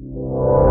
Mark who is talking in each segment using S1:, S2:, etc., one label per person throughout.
S1: Natt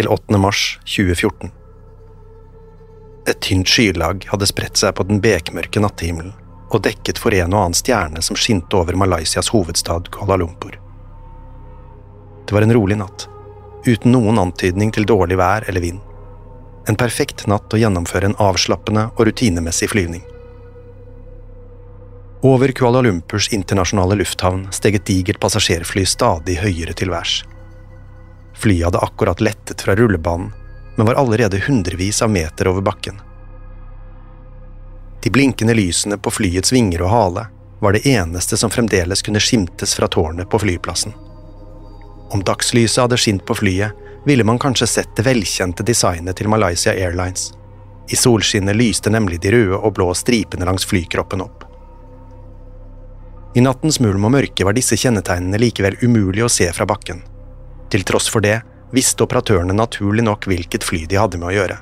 S1: til 8. mars 2014. Et tynt skylag hadde spredt seg på den bekmørke nattehimmelen og dekket for en og annen stjerne som skinte over Malaysias hovedstad Kuala Lumpur. Det var en rolig natt, uten noen antydning til dårlig vær eller vind. En perfekt natt å gjennomføre en avslappende og rutinemessig flyvning. Over Kuala Lumpurs internasjonale lufthavn steg et digert passasjerfly stadig høyere til værs. Flyet hadde akkurat lettet fra rullebanen, men var allerede hundrevis av meter over bakken. De blinkende lysene på flyets vinger og hale var det eneste som fremdeles kunne skimtes fra tårnet på flyplassen. Om dagslyset hadde skint på flyet, ville man kanskje sett det velkjente designet til Malaysia Airlines. I solskinnet lyste nemlig de røde og blå stripene langs flykroppen opp. I nattens mulm og mørke var disse kjennetegnene likevel umulig å se fra bakken. Til tross for det visste operatørene naturlig nok hvilket fly de hadde med å gjøre.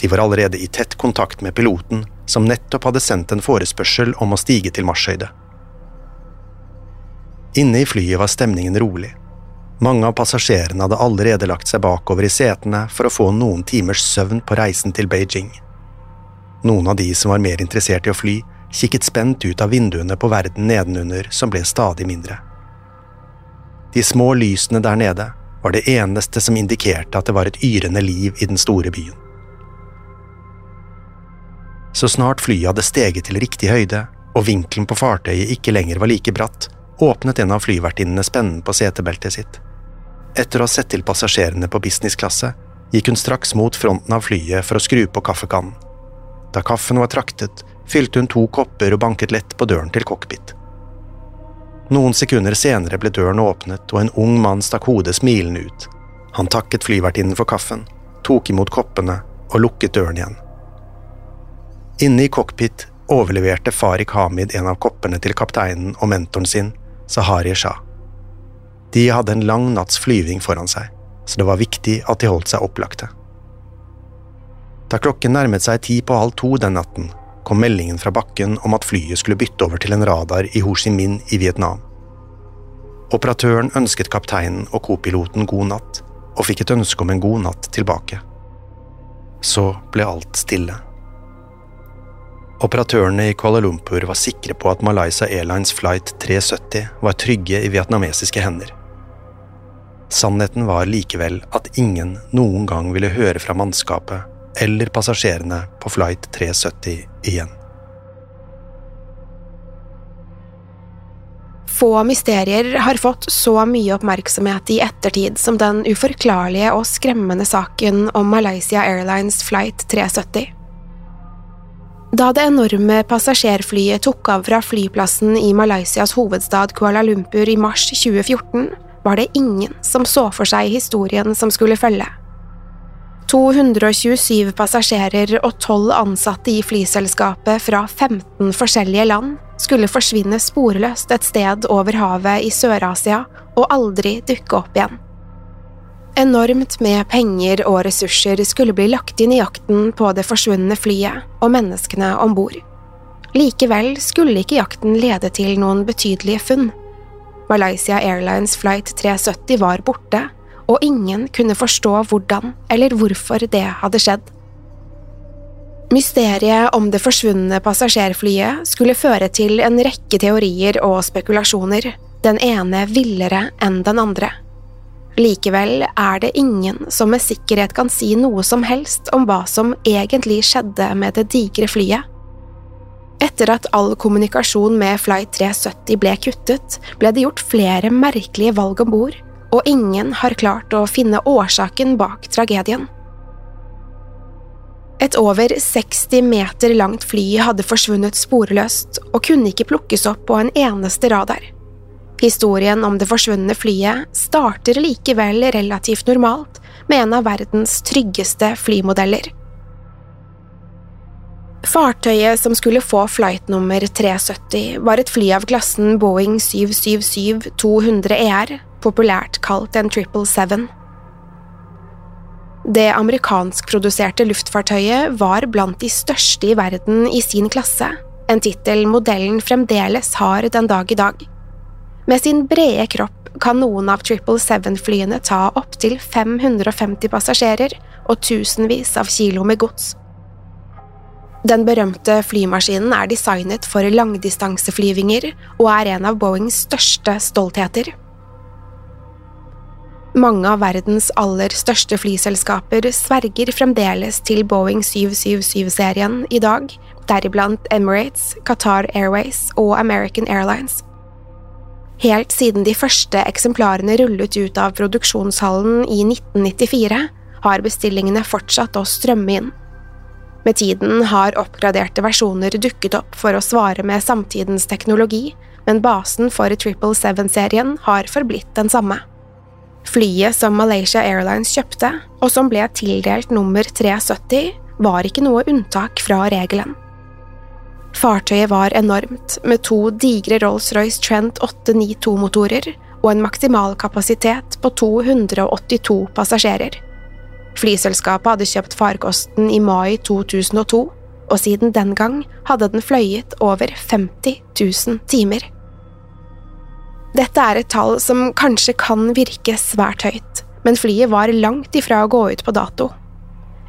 S1: De var allerede i tett kontakt med piloten, som nettopp hadde sendt en forespørsel om å stige til marshøyde. Inne i flyet var stemningen rolig. Mange av passasjerene hadde allerede lagt seg bakover i setene for å få noen timers søvn på reisen til Beijing. Noen av de som var mer interessert i å fly, kikket spent ut av vinduene på verden nedenunder som ble stadig mindre. De små lysene der nede var det eneste som indikerte at det var et yrende liv i den store byen. Så snart flyet hadde steget til riktig høyde, og vinkelen på fartøyet ikke lenger var like bratt, åpnet en av flyvertinnene spennen på setebeltet sitt. Etter å ha sett til passasjerene på businessklasse, gikk hun straks mot fronten av flyet for å skru på kaffekannen. Da kaffen var traktet, fylte hun to kopper og banket lett på døren til cockpit. Noen sekunder senere ble døren åpnet, og en ung mann stakk hodet smilende ut. Han takket flyvertinnen for kaffen, tok imot koppene og lukket døren igjen. Inne i cockpit overleverte Farik Hamid en av koppene til kapteinen og mentoren sin, Sahari Shah. De hadde en lang natts flyving foran seg, så det var viktig at de holdt seg opplagte. Da klokken nærmet seg ti på halv to den natten, kom meldingen fra bakken om at flyet skulle bytte over til en radar i Ho Chi Minh i Vietnam. Operatøren ønsket kapteinen og kopiloten god natt, og fikk et ønske om en god natt tilbake. Så ble alt stille. Operatørene i Kuala Lumpur var sikre på at Malaysia Airlines flight 370 var trygge i vietnamesiske hender. Sannheten var likevel at ingen noen gang ville høre fra mannskapet eller passasjerene på flight 370 igjen.
S2: Få mysterier har fått så mye oppmerksomhet i ettertid som den uforklarlige og skremmende saken om Malaysia Airlines flight 370. Da det enorme passasjerflyet tok av fra flyplassen i Malaysias hovedstad Kuala Lumpur i mars 2014, var det ingen som så for seg historien som skulle følge. 227 passasjerer og 12 ansatte i flyselskapet fra 15 forskjellige land skulle forsvinne sporløst et sted over havet i Sør-Asia og aldri dukke opp igjen. Enormt med penger og ressurser skulle bli lagt inn i jakten på det forsvunne flyet og menneskene om bord. Likevel skulle ikke jakten lede til noen betydelige funn. Malaysia Airlines flight 370 var borte, og ingen kunne forstå hvordan eller hvorfor det hadde skjedd. Mysteriet om det forsvunne passasjerflyet skulle føre til en rekke teorier og spekulasjoner, den ene villere enn den andre. Likevel er det ingen som med sikkerhet kan si noe som helst om hva som egentlig skjedde med det digre flyet. Etter at all kommunikasjon med Flight 370 ble kuttet, ble det gjort flere merkelige valg om bord, og ingen har klart å finne årsaken bak tragedien. Et over 60 meter langt fly hadde forsvunnet sporløst og kunne ikke plukkes opp på en eneste radar. Historien om det forsvunne flyet starter likevel relativt normalt med en av verdens tryggeste flymodeller. Fartøyet som skulle få flight nummer 370, var et fly av klassen Boeing 777-200 ER, populært kalt en 777. Det amerikanskproduserte luftfartøyet var blant de største i verden i sin klasse, en tittel modellen fremdeles har den dag i dag. Med sin brede kropp kan noen av 777-flyene ta opptil 550 passasjerer og tusenvis av kilo med gods. Den berømte flymaskinen er designet for langdistanseflyvinger og er en av Boeings største stoltheter. Mange av verdens aller største flyselskaper sverger fremdeles til Boeing 777-serien i dag, deriblant Emirates, Qatar Airways og American Airlines. Helt siden de første eksemplarene rullet ut av produksjonshallen i 1994, har bestillingene fortsatt å strømme inn. Med tiden har oppgraderte versjoner dukket opp for å svare med samtidens teknologi, men basen for 777-serien har forblitt den samme. Flyet som Malaysia Airlines kjøpte, og som ble tildelt nummer 370, var ikke noe unntak fra regelen. Fartøyet var enormt, med to digre Rolls-Royce Trent 892-motorer og en maksimal kapasitet på 282 passasjerer. Flyselskapet hadde kjøpt farkosten i mai 2002, og siden den gang hadde den fløyet over 50 000 timer. Dette er et tall som kanskje kan virke svært høyt, men flyet var langt ifra å gå ut på dato.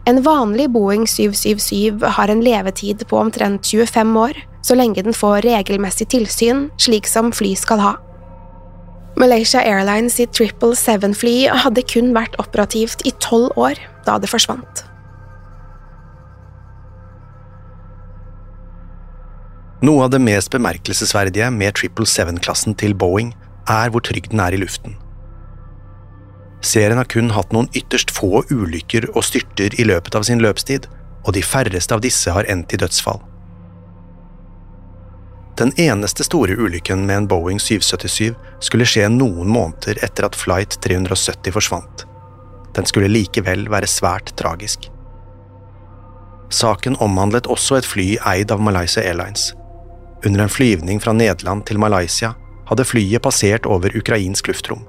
S2: En vanlig Boeing 777 har en levetid på omtrent 25 år, så lenge den får regelmessig tilsyn, slik som fly skal ha. Malaysia Airlines sitt 777-fly hadde kun vært operativt i tolv år da det forsvant.
S1: Noe av det mest bemerkelsesverdige med 777-klassen til Boeing er hvor trygg den er i luften. Serien har kun hatt noen ytterst få ulykker og styrter i løpet av sin løpstid, og de færreste av disse har endt i dødsfall. Den eneste store ulykken med en Boeing 777 skulle skje noen måneder etter at flight 370 forsvant. Den skulle likevel være svært tragisk. Saken omhandlet også et fly eid av Malaysia Airlines. Under en flyvning fra Nederland til Malaysia hadde flyet passert over ukrainsk luftrom.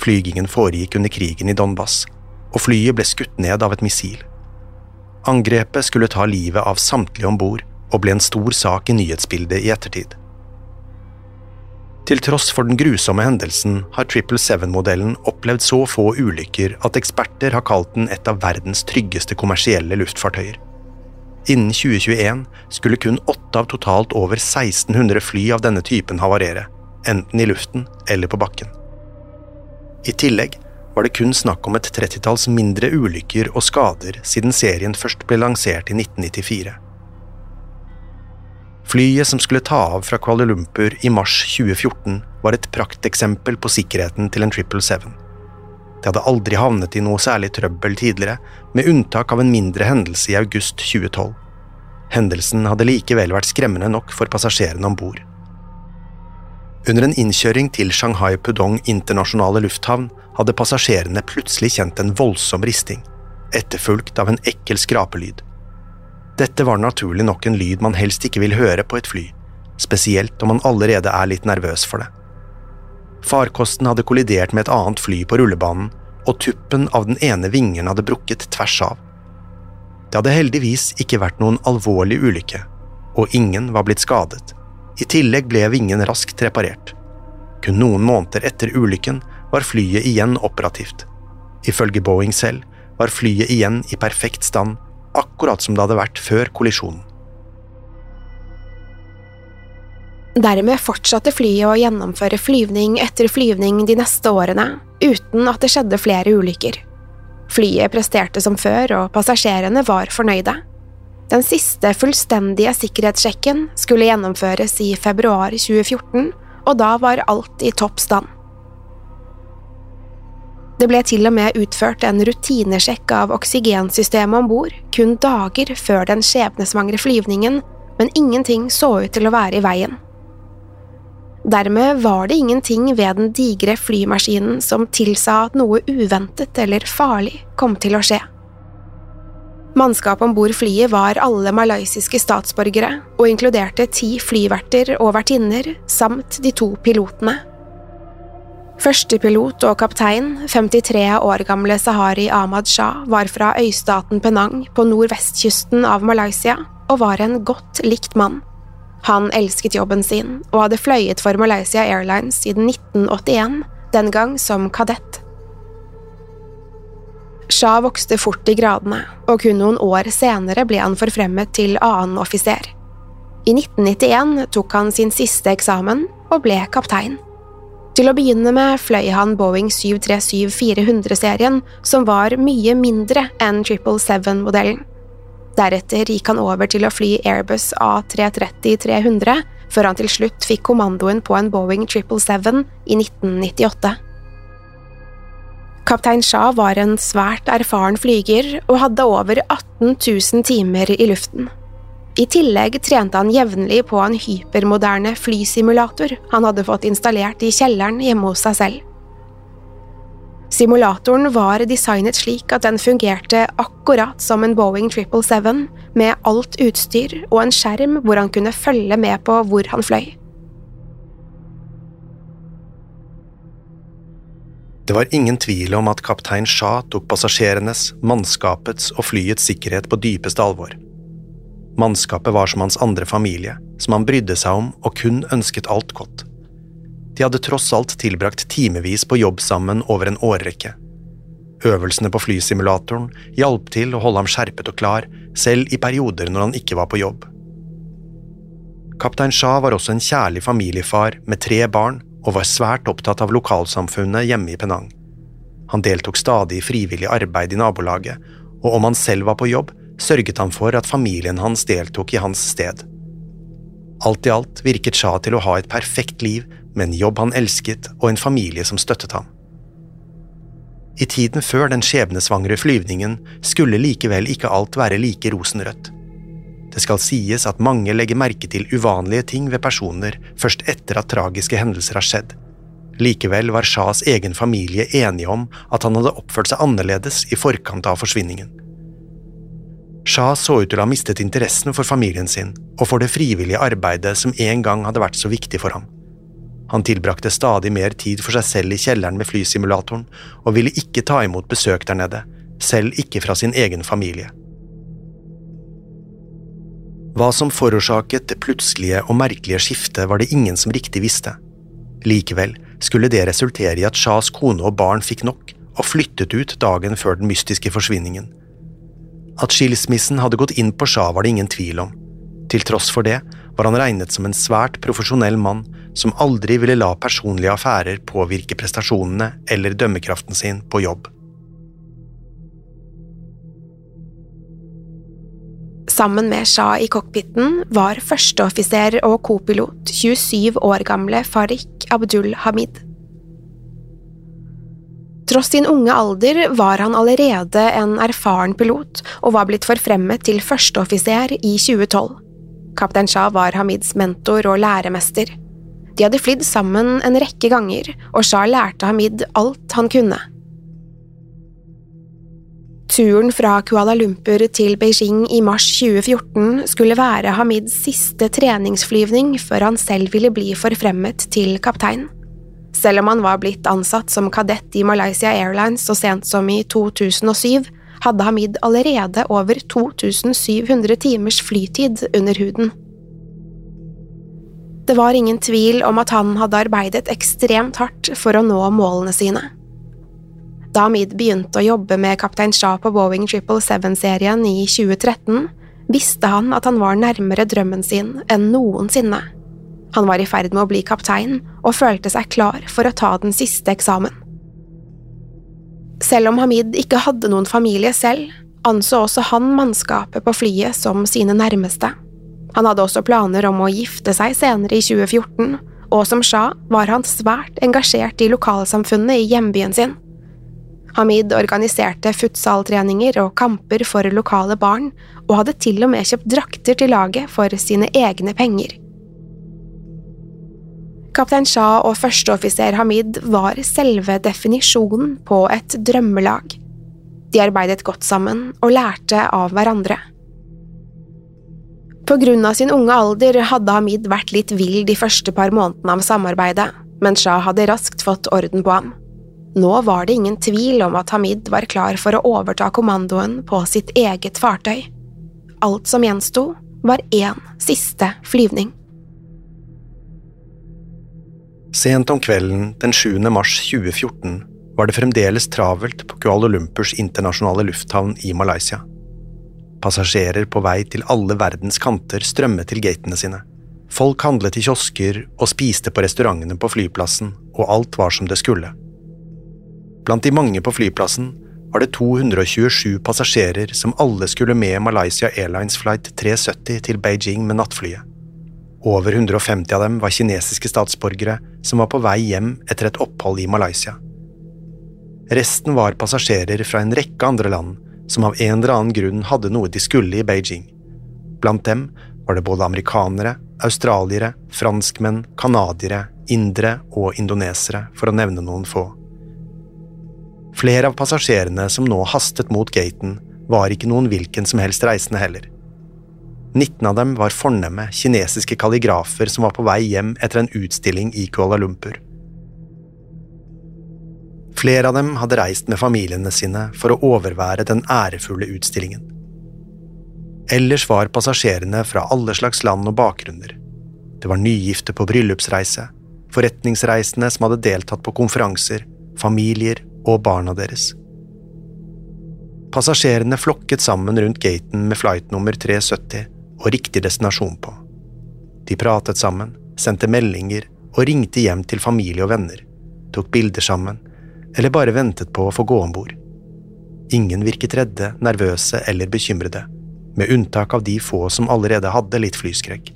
S1: Flygingen foregikk under krigen i Donbas, og flyet ble skutt ned av et missil. Angrepet skulle ta livet av samtlige om bord og ble en stor sak i nyhetsbildet i ettertid. Til tross for den grusomme hendelsen har 777-modellen opplevd så få ulykker at eksperter har kalt den et av verdens tryggeste kommersielle luftfartøyer. Innen 2021 skulle kun åtte av totalt over 1600 fly av denne typen havarere, enten i luften eller på bakken. I tillegg var det kun snakk om et trettitalls mindre ulykker og skader siden serien først ble lansert i 1994. Flyet som skulle ta av fra Kuala Lumpur i mars 2014, var et prakteksempel på sikkerheten til en 777. Det hadde aldri havnet i noe særlig trøbbel tidligere, med unntak av en mindre hendelse i august 2012. Hendelsen hadde likevel vært skremmende nok for passasjerene om bord. Under en innkjøring til Shanghai Pudong internasjonale lufthavn hadde passasjerene plutselig kjent en voldsom risting, etterfulgt av en ekkel skrapelyd. Dette var naturlig nok en lyd man helst ikke vil høre på et fly, spesielt om man allerede er litt nervøs for det. Farkosten hadde kollidert med et annet fly på rullebanen, og tuppen av den ene vingen hadde brukket tvers av. Det hadde heldigvis ikke vært noen alvorlig ulykke, og ingen var blitt skadet. I tillegg ble vingen raskt reparert. Kun noen måneder etter ulykken var flyet igjen operativt. Ifølge Boeing selv var flyet igjen i perfekt stand, akkurat som det hadde vært før kollisjonen.
S2: Dermed fortsatte flyet å gjennomføre flyvning etter flyvning de neste årene, uten at det skjedde flere ulykker. Flyet presterte som før, og passasjerene var fornøyde. Den siste fullstendige sikkerhetssjekken skulle gjennomføres i februar 2014, og da var alt i topp stand. Det ble til og med utført en rutinesjekk av oksygensystemet om bord kun dager før den skjebnesvangre flyvningen, men ingenting så ut til å være i veien. Dermed var det ingenting ved den digre flymaskinen som tilsa at noe uventet eller farlig kom til å skje. Mannskapet om bord flyet var alle malaysiske statsborgere og inkluderte ti flyverter og vertinner samt de to pilotene. Førstepilot og kaptein, 53 år gamle Sahari Ahmad Shah, var fra øystaten Penang på nordvestkysten av Malaysia og var en godt likt mann. Han elsket jobben sin og hadde fløyet for Malaysia Airlines siden 1981, den gang som kadett. Shah vokste fort i gradene, og kun noen år senere ble han forfremmet til annen offiser. I 1991 tok han sin siste eksamen og ble kaptein. Til å begynne med fløy han Boeing 737-400-serien, som var mye mindre enn 777-modellen. Deretter gikk han over til å fly Airbus A330-300, før han til slutt fikk kommandoen på en Boeing 777 i 1998. Kaptein Shah var en svært erfaren flyger og hadde over 18 000 timer i luften. I tillegg trente han jevnlig på en hypermoderne flysimulator han hadde fått installert i kjelleren hjemme hos seg selv. Simulatoren var designet slik at den fungerte akkurat som en Boeing 777, med alt utstyr og en skjerm hvor han kunne følge med på hvor han fløy.
S1: Det var ingen tvil om at kaptein Shah tok passasjerenes, mannskapets og flyets sikkerhet på dypeste alvor. Mannskapet var som hans andre familie, som han brydde seg om og kun ønsket alt godt. De hadde tross alt tilbrakt timevis på jobb sammen over en årrekke. Øvelsene på flysimulatoren hjalp til å holde ham skjerpet og klar, selv i perioder når han ikke var på jobb. Kaptein Shah var også en kjærlig familiefar med tre barn og var svært opptatt av lokalsamfunnet hjemme i Penang. Han deltok stadig i frivillig arbeid i nabolaget, og om han selv var på jobb, sørget han for at familien hans deltok i hans sted. Alt i alt virket Shah til å ha et perfekt liv med en jobb han elsket og en familie som støttet ham. I tiden før den skjebnesvangre flyvningen skulle likevel ikke alt være like rosenrødt. Det skal sies at mange legger merke til uvanlige ting ved personer først etter at tragiske hendelser har skjedd. Likevel var Shahs egen familie enige om at han hadde oppført seg annerledes i forkant av forsvinningen. Shah så ut til å ha mistet interessen for familien sin og for det frivillige arbeidet som en gang hadde vært så viktig for ham. Han tilbrakte stadig mer tid for seg selv i kjelleren med flysimulatoren, og ville ikke ta imot besøk der nede, selv ikke fra sin egen familie. Hva som forårsaket det plutselige og merkelige skiftet, var det ingen som riktig visste. Likevel skulle det resultere i at Shahs kone og barn fikk nok, og flyttet ut dagen før den mystiske forsvinningen. At skilsmissen hadde gått inn på Shah var det ingen tvil om. Til tross for det var han regnet som en svært profesjonell mann som aldri ville la personlige affærer påvirke prestasjonene eller dømmekraften sin på jobb.
S2: Sammen med Shah i cockpiten var førsteoffiser og kopilot 27 år gamle Farik Abdul Hamid. Tross sin unge alder var han allerede en erfaren pilot og var blitt forfremmet til førsteoffiser i 2012. Kaptein Shah var Hamids mentor og læremester. De hadde flydd sammen en rekke ganger, og Shah lærte Hamid alt han kunne. Turen fra Kuala Lumpur til Beijing i mars 2014 skulle være Hamids siste treningsflyvning før han selv ville bli forfremmet til kaptein. Selv om han var blitt ansatt som kadett i Malaysia Airlines så sent som i 2007, hadde Hamid allerede over 2700 timers flytid under huden. Det var ingen tvil om at han hadde arbeidet ekstremt hardt for å nå målene sine. Da Hamid begynte å jobbe med kaptein Shah på Boeing 777-serien i 2013, visste han at han var nærmere drømmen sin enn noensinne. Han var i ferd med å bli kaptein og følte seg klar for å ta den siste eksamen. Selv om Hamid ikke hadde noen familie selv, anså også han mannskapet på flyet som sine nærmeste. Han hadde også planer om å gifte seg senere i 2014, og som Shah var han svært engasjert i lokalsamfunnet i hjembyen sin. Hamid organiserte futsaltreninger og kamper for lokale barn, og hadde til og med kjøpt drakter til laget for sine egne penger. Kaptein Shah og førsteoffiser Hamid var selve definisjonen på et drømmelag. De arbeidet godt sammen og lærte av hverandre. På grunn av sin unge alder hadde Hamid vært litt vill de første par månedene av samarbeidet, men Shah hadde raskt fått orden på ham. Nå var det ingen tvil om at Hamid var klar for å overta kommandoen på sitt eget fartøy. Alt som gjensto, var én siste flyvning.
S1: Sent om kvelden den 7. mars 2014 var det fremdeles travelt på Kuala Lumpurs internasjonale lufthavn i Malaysia. Passasjerer på vei til alle verdens kanter strømmet til gatene sine. Folk handlet i kiosker og spiste på restaurantene på flyplassen, og alt var som det skulle. Blant de mange på flyplassen var det 227 passasjerer som alle skulle med Malaysia Airlines flight 370 til Beijing med nattflyet. Over 150 av dem var kinesiske statsborgere som var på vei hjem etter et opphold i Malaysia. Resten var passasjerer fra en rekke andre land som av en eller annen grunn hadde noe de skulle i Beijing. Blant dem var det både amerikanere, australiere, franskmenn, canadiere, indere og indonesere, for å nevne noen få. Flere av passasjerene som nå hastet mot gaten, var ikke noen hvilken som helst reisende heller. 19 av dem var fornemme kinesiske kalligrafer som var på vei hjem etter en utstilling i Kuala Lumpur. Flere av dem hadde reist med familiene sine for å overvære den ærefulle utstillingen. Ellers var passasjerene fra alle slags land og bakgrunner. Det var nygifte på bryllupsreise, forretningsreisende som hadde deltatt på konferanser, familier og barna deres. Passasjerene flokket sammen rundt gaten med flight nummer 370 og riktig destinasjon på. De pratet sammen, sendte meldinger og ringte hjem til familie og venner, tok bilder sammen, eller bare ventet på å få gå om bord. Ingen virket redde, nervøse eller bekymrede, med unntak av de få som allerede hadde litt flyskrekk.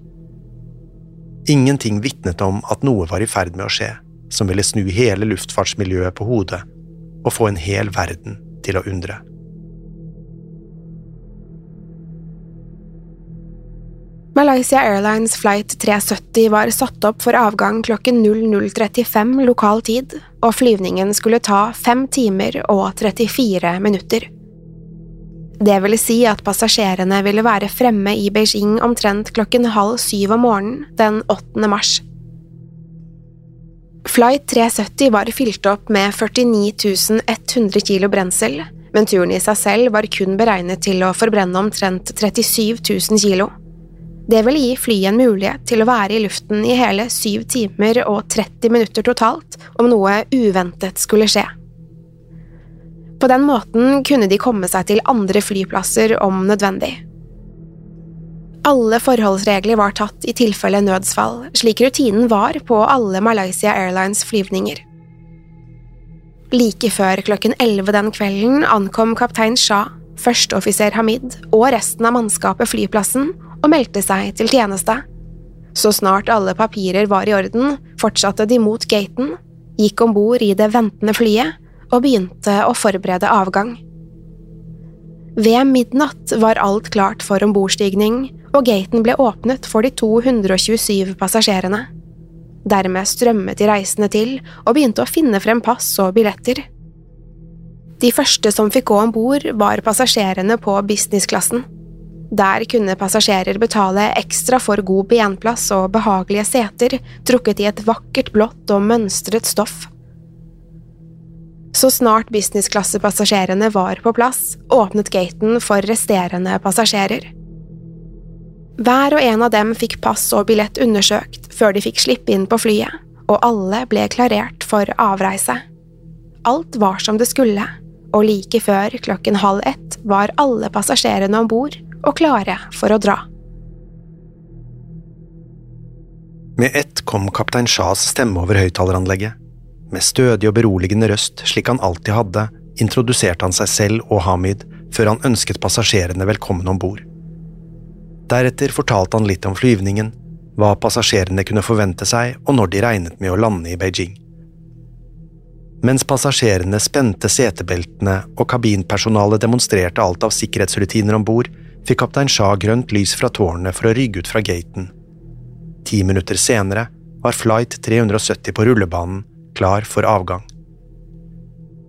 S1: Ingenting vitnet om at noe var i ferd med å skje, som ville snu hele luftfartsmiljøet på hodet og få en hel verden til å undre.
S2: Malaysia Airlines flight 370 var satt opp for avgang klokken 00.35 lokal tid, og flyvningen skulle ta 5 timer og 34 minutter. Det ville si at passasjerene ville være fremme i Beijing omtrent klokken halv syv om morgenen den 8. mars. Flight 370 var fylt opp med 49 100 kilo brensel, men turen i seg selv var kun beregnet til å forbrenne omtrent 37 000 kilo. Det ville gi flyet en mulighet til å være i luften i hele 7 timer og 30 minutter totalt om noe uventet skulle skje. På den måten kunne de komme seg til andre flyplasser om nødvendig. Alle forholdsregler var tatt i tilfelle nødsfall, slik rutinen var på alle Malaysia Airlines flyvninger. Like før klokken elleve den kvelden ankom kaptein Shah, førsteoffiser Hamid og resten av mannskapet flyplassen og meldte seg til tjeneste. Så snart alle papirer var i orden, fortsatte de mot gaten, gikk om bord i det ventende flyet og begynte å forberede avgang. Ved midnatt var alt klart for ombordstigning, og gaten ble åpnet for de 227 passasjerene. Dermed strømmet de reisende til og begynte å finne frem pass og billetter. De første som fikk gå om bord, var passasjerene på businessklassen. Der kunne passasjerer betale ekstra for god benplass og behagelige seter, trukket i et vakkert blått og mønstret stoff. Så snart businessklassepassasjerene var på plass, åpnet gaten for resterende passasjerer. Hver og en av dem fikk pass og billett undersøkt før de fikk slippe inn på flyet, og alle ble klarert for avreise. Alt var som det skulle, og like før klokken halv ett var alle passasjerene om bord og klare for å dra.
S1: Med ett kom kaptein Shahs stemme over høyttaleranlegget. Med stødig og beroligende røst, slik han alltid hadde, introduserte han seg selv og Hamid før han ønsket passasjerene velkommen om bord. Deretter fortalte han litt om flyvningen, hva passasjerene kunne forvente seg og når de regnet med å lande i Beijing. Mens passasjerene spente setebeltene og kabinpersonalet demonstrerte alt av sikkerhetsrutiner om bord, fikk kaptein Shah grønt lys fra tårnet for å rygge ut fra gaten. Ti minutter senere var flight 370 på rullebanen, klar for avgang.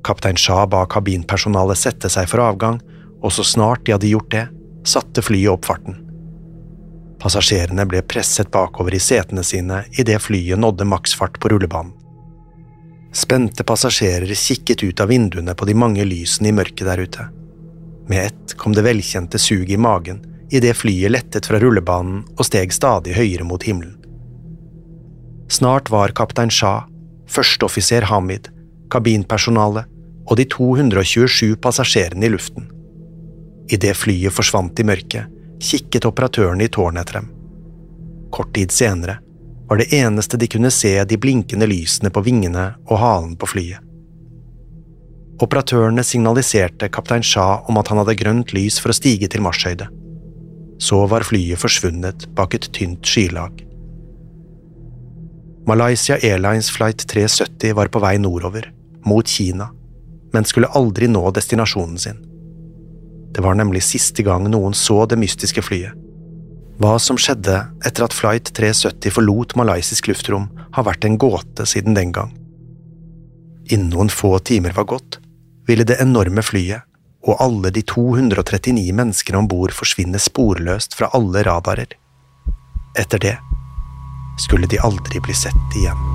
S1: Kaptein Shah ba kabinpersonalet sette seg for avgang, og så snart de hadde gjort det, satte flyet opp farten. Passasjerene ble presset bakover i setene sine idet flyet nådde maksfart på rullebanen. Spente passasjerer kikket ut av vinduene på de mange lysene i mørket der ute. Med ett kom det velkjente suget i magen idet flyet lettet fra rullebanen og steg stadig høyere mot himmelen. Snart var kaptein Shah, førsteoffiser Hamid, kabinpersonalet og de 227 passasjerene i luften. Idet flyet forsvant i mørket, kikket operatørene i tårnet etter dem. Kort tid senere var det eneste de kunne se de blinkende lysene på vingene og halen på flyet. Operatørene signaliserte kaptein Shah om at han hadde grønt lys for å stige til marshøyde. Så var flyet forsvunnet bak et tynt skylag. Malaysia Airlines flight 370 var på vei nordover, mot Kina, men skulle aldri nå destinasjonen sin. Det var nemlig siste gang noen så det mystiske flyet. Hva som skjedde etter at flight 370 forlot malaysisk luftrom, har vært en gåte siden den gang. Innen noen få timer var gått, ville det enorme flyet og alle de 239 menneskene om bord forsvinne sporløst fra alle radarer. Etter det skulle de aldri bli sett igjen.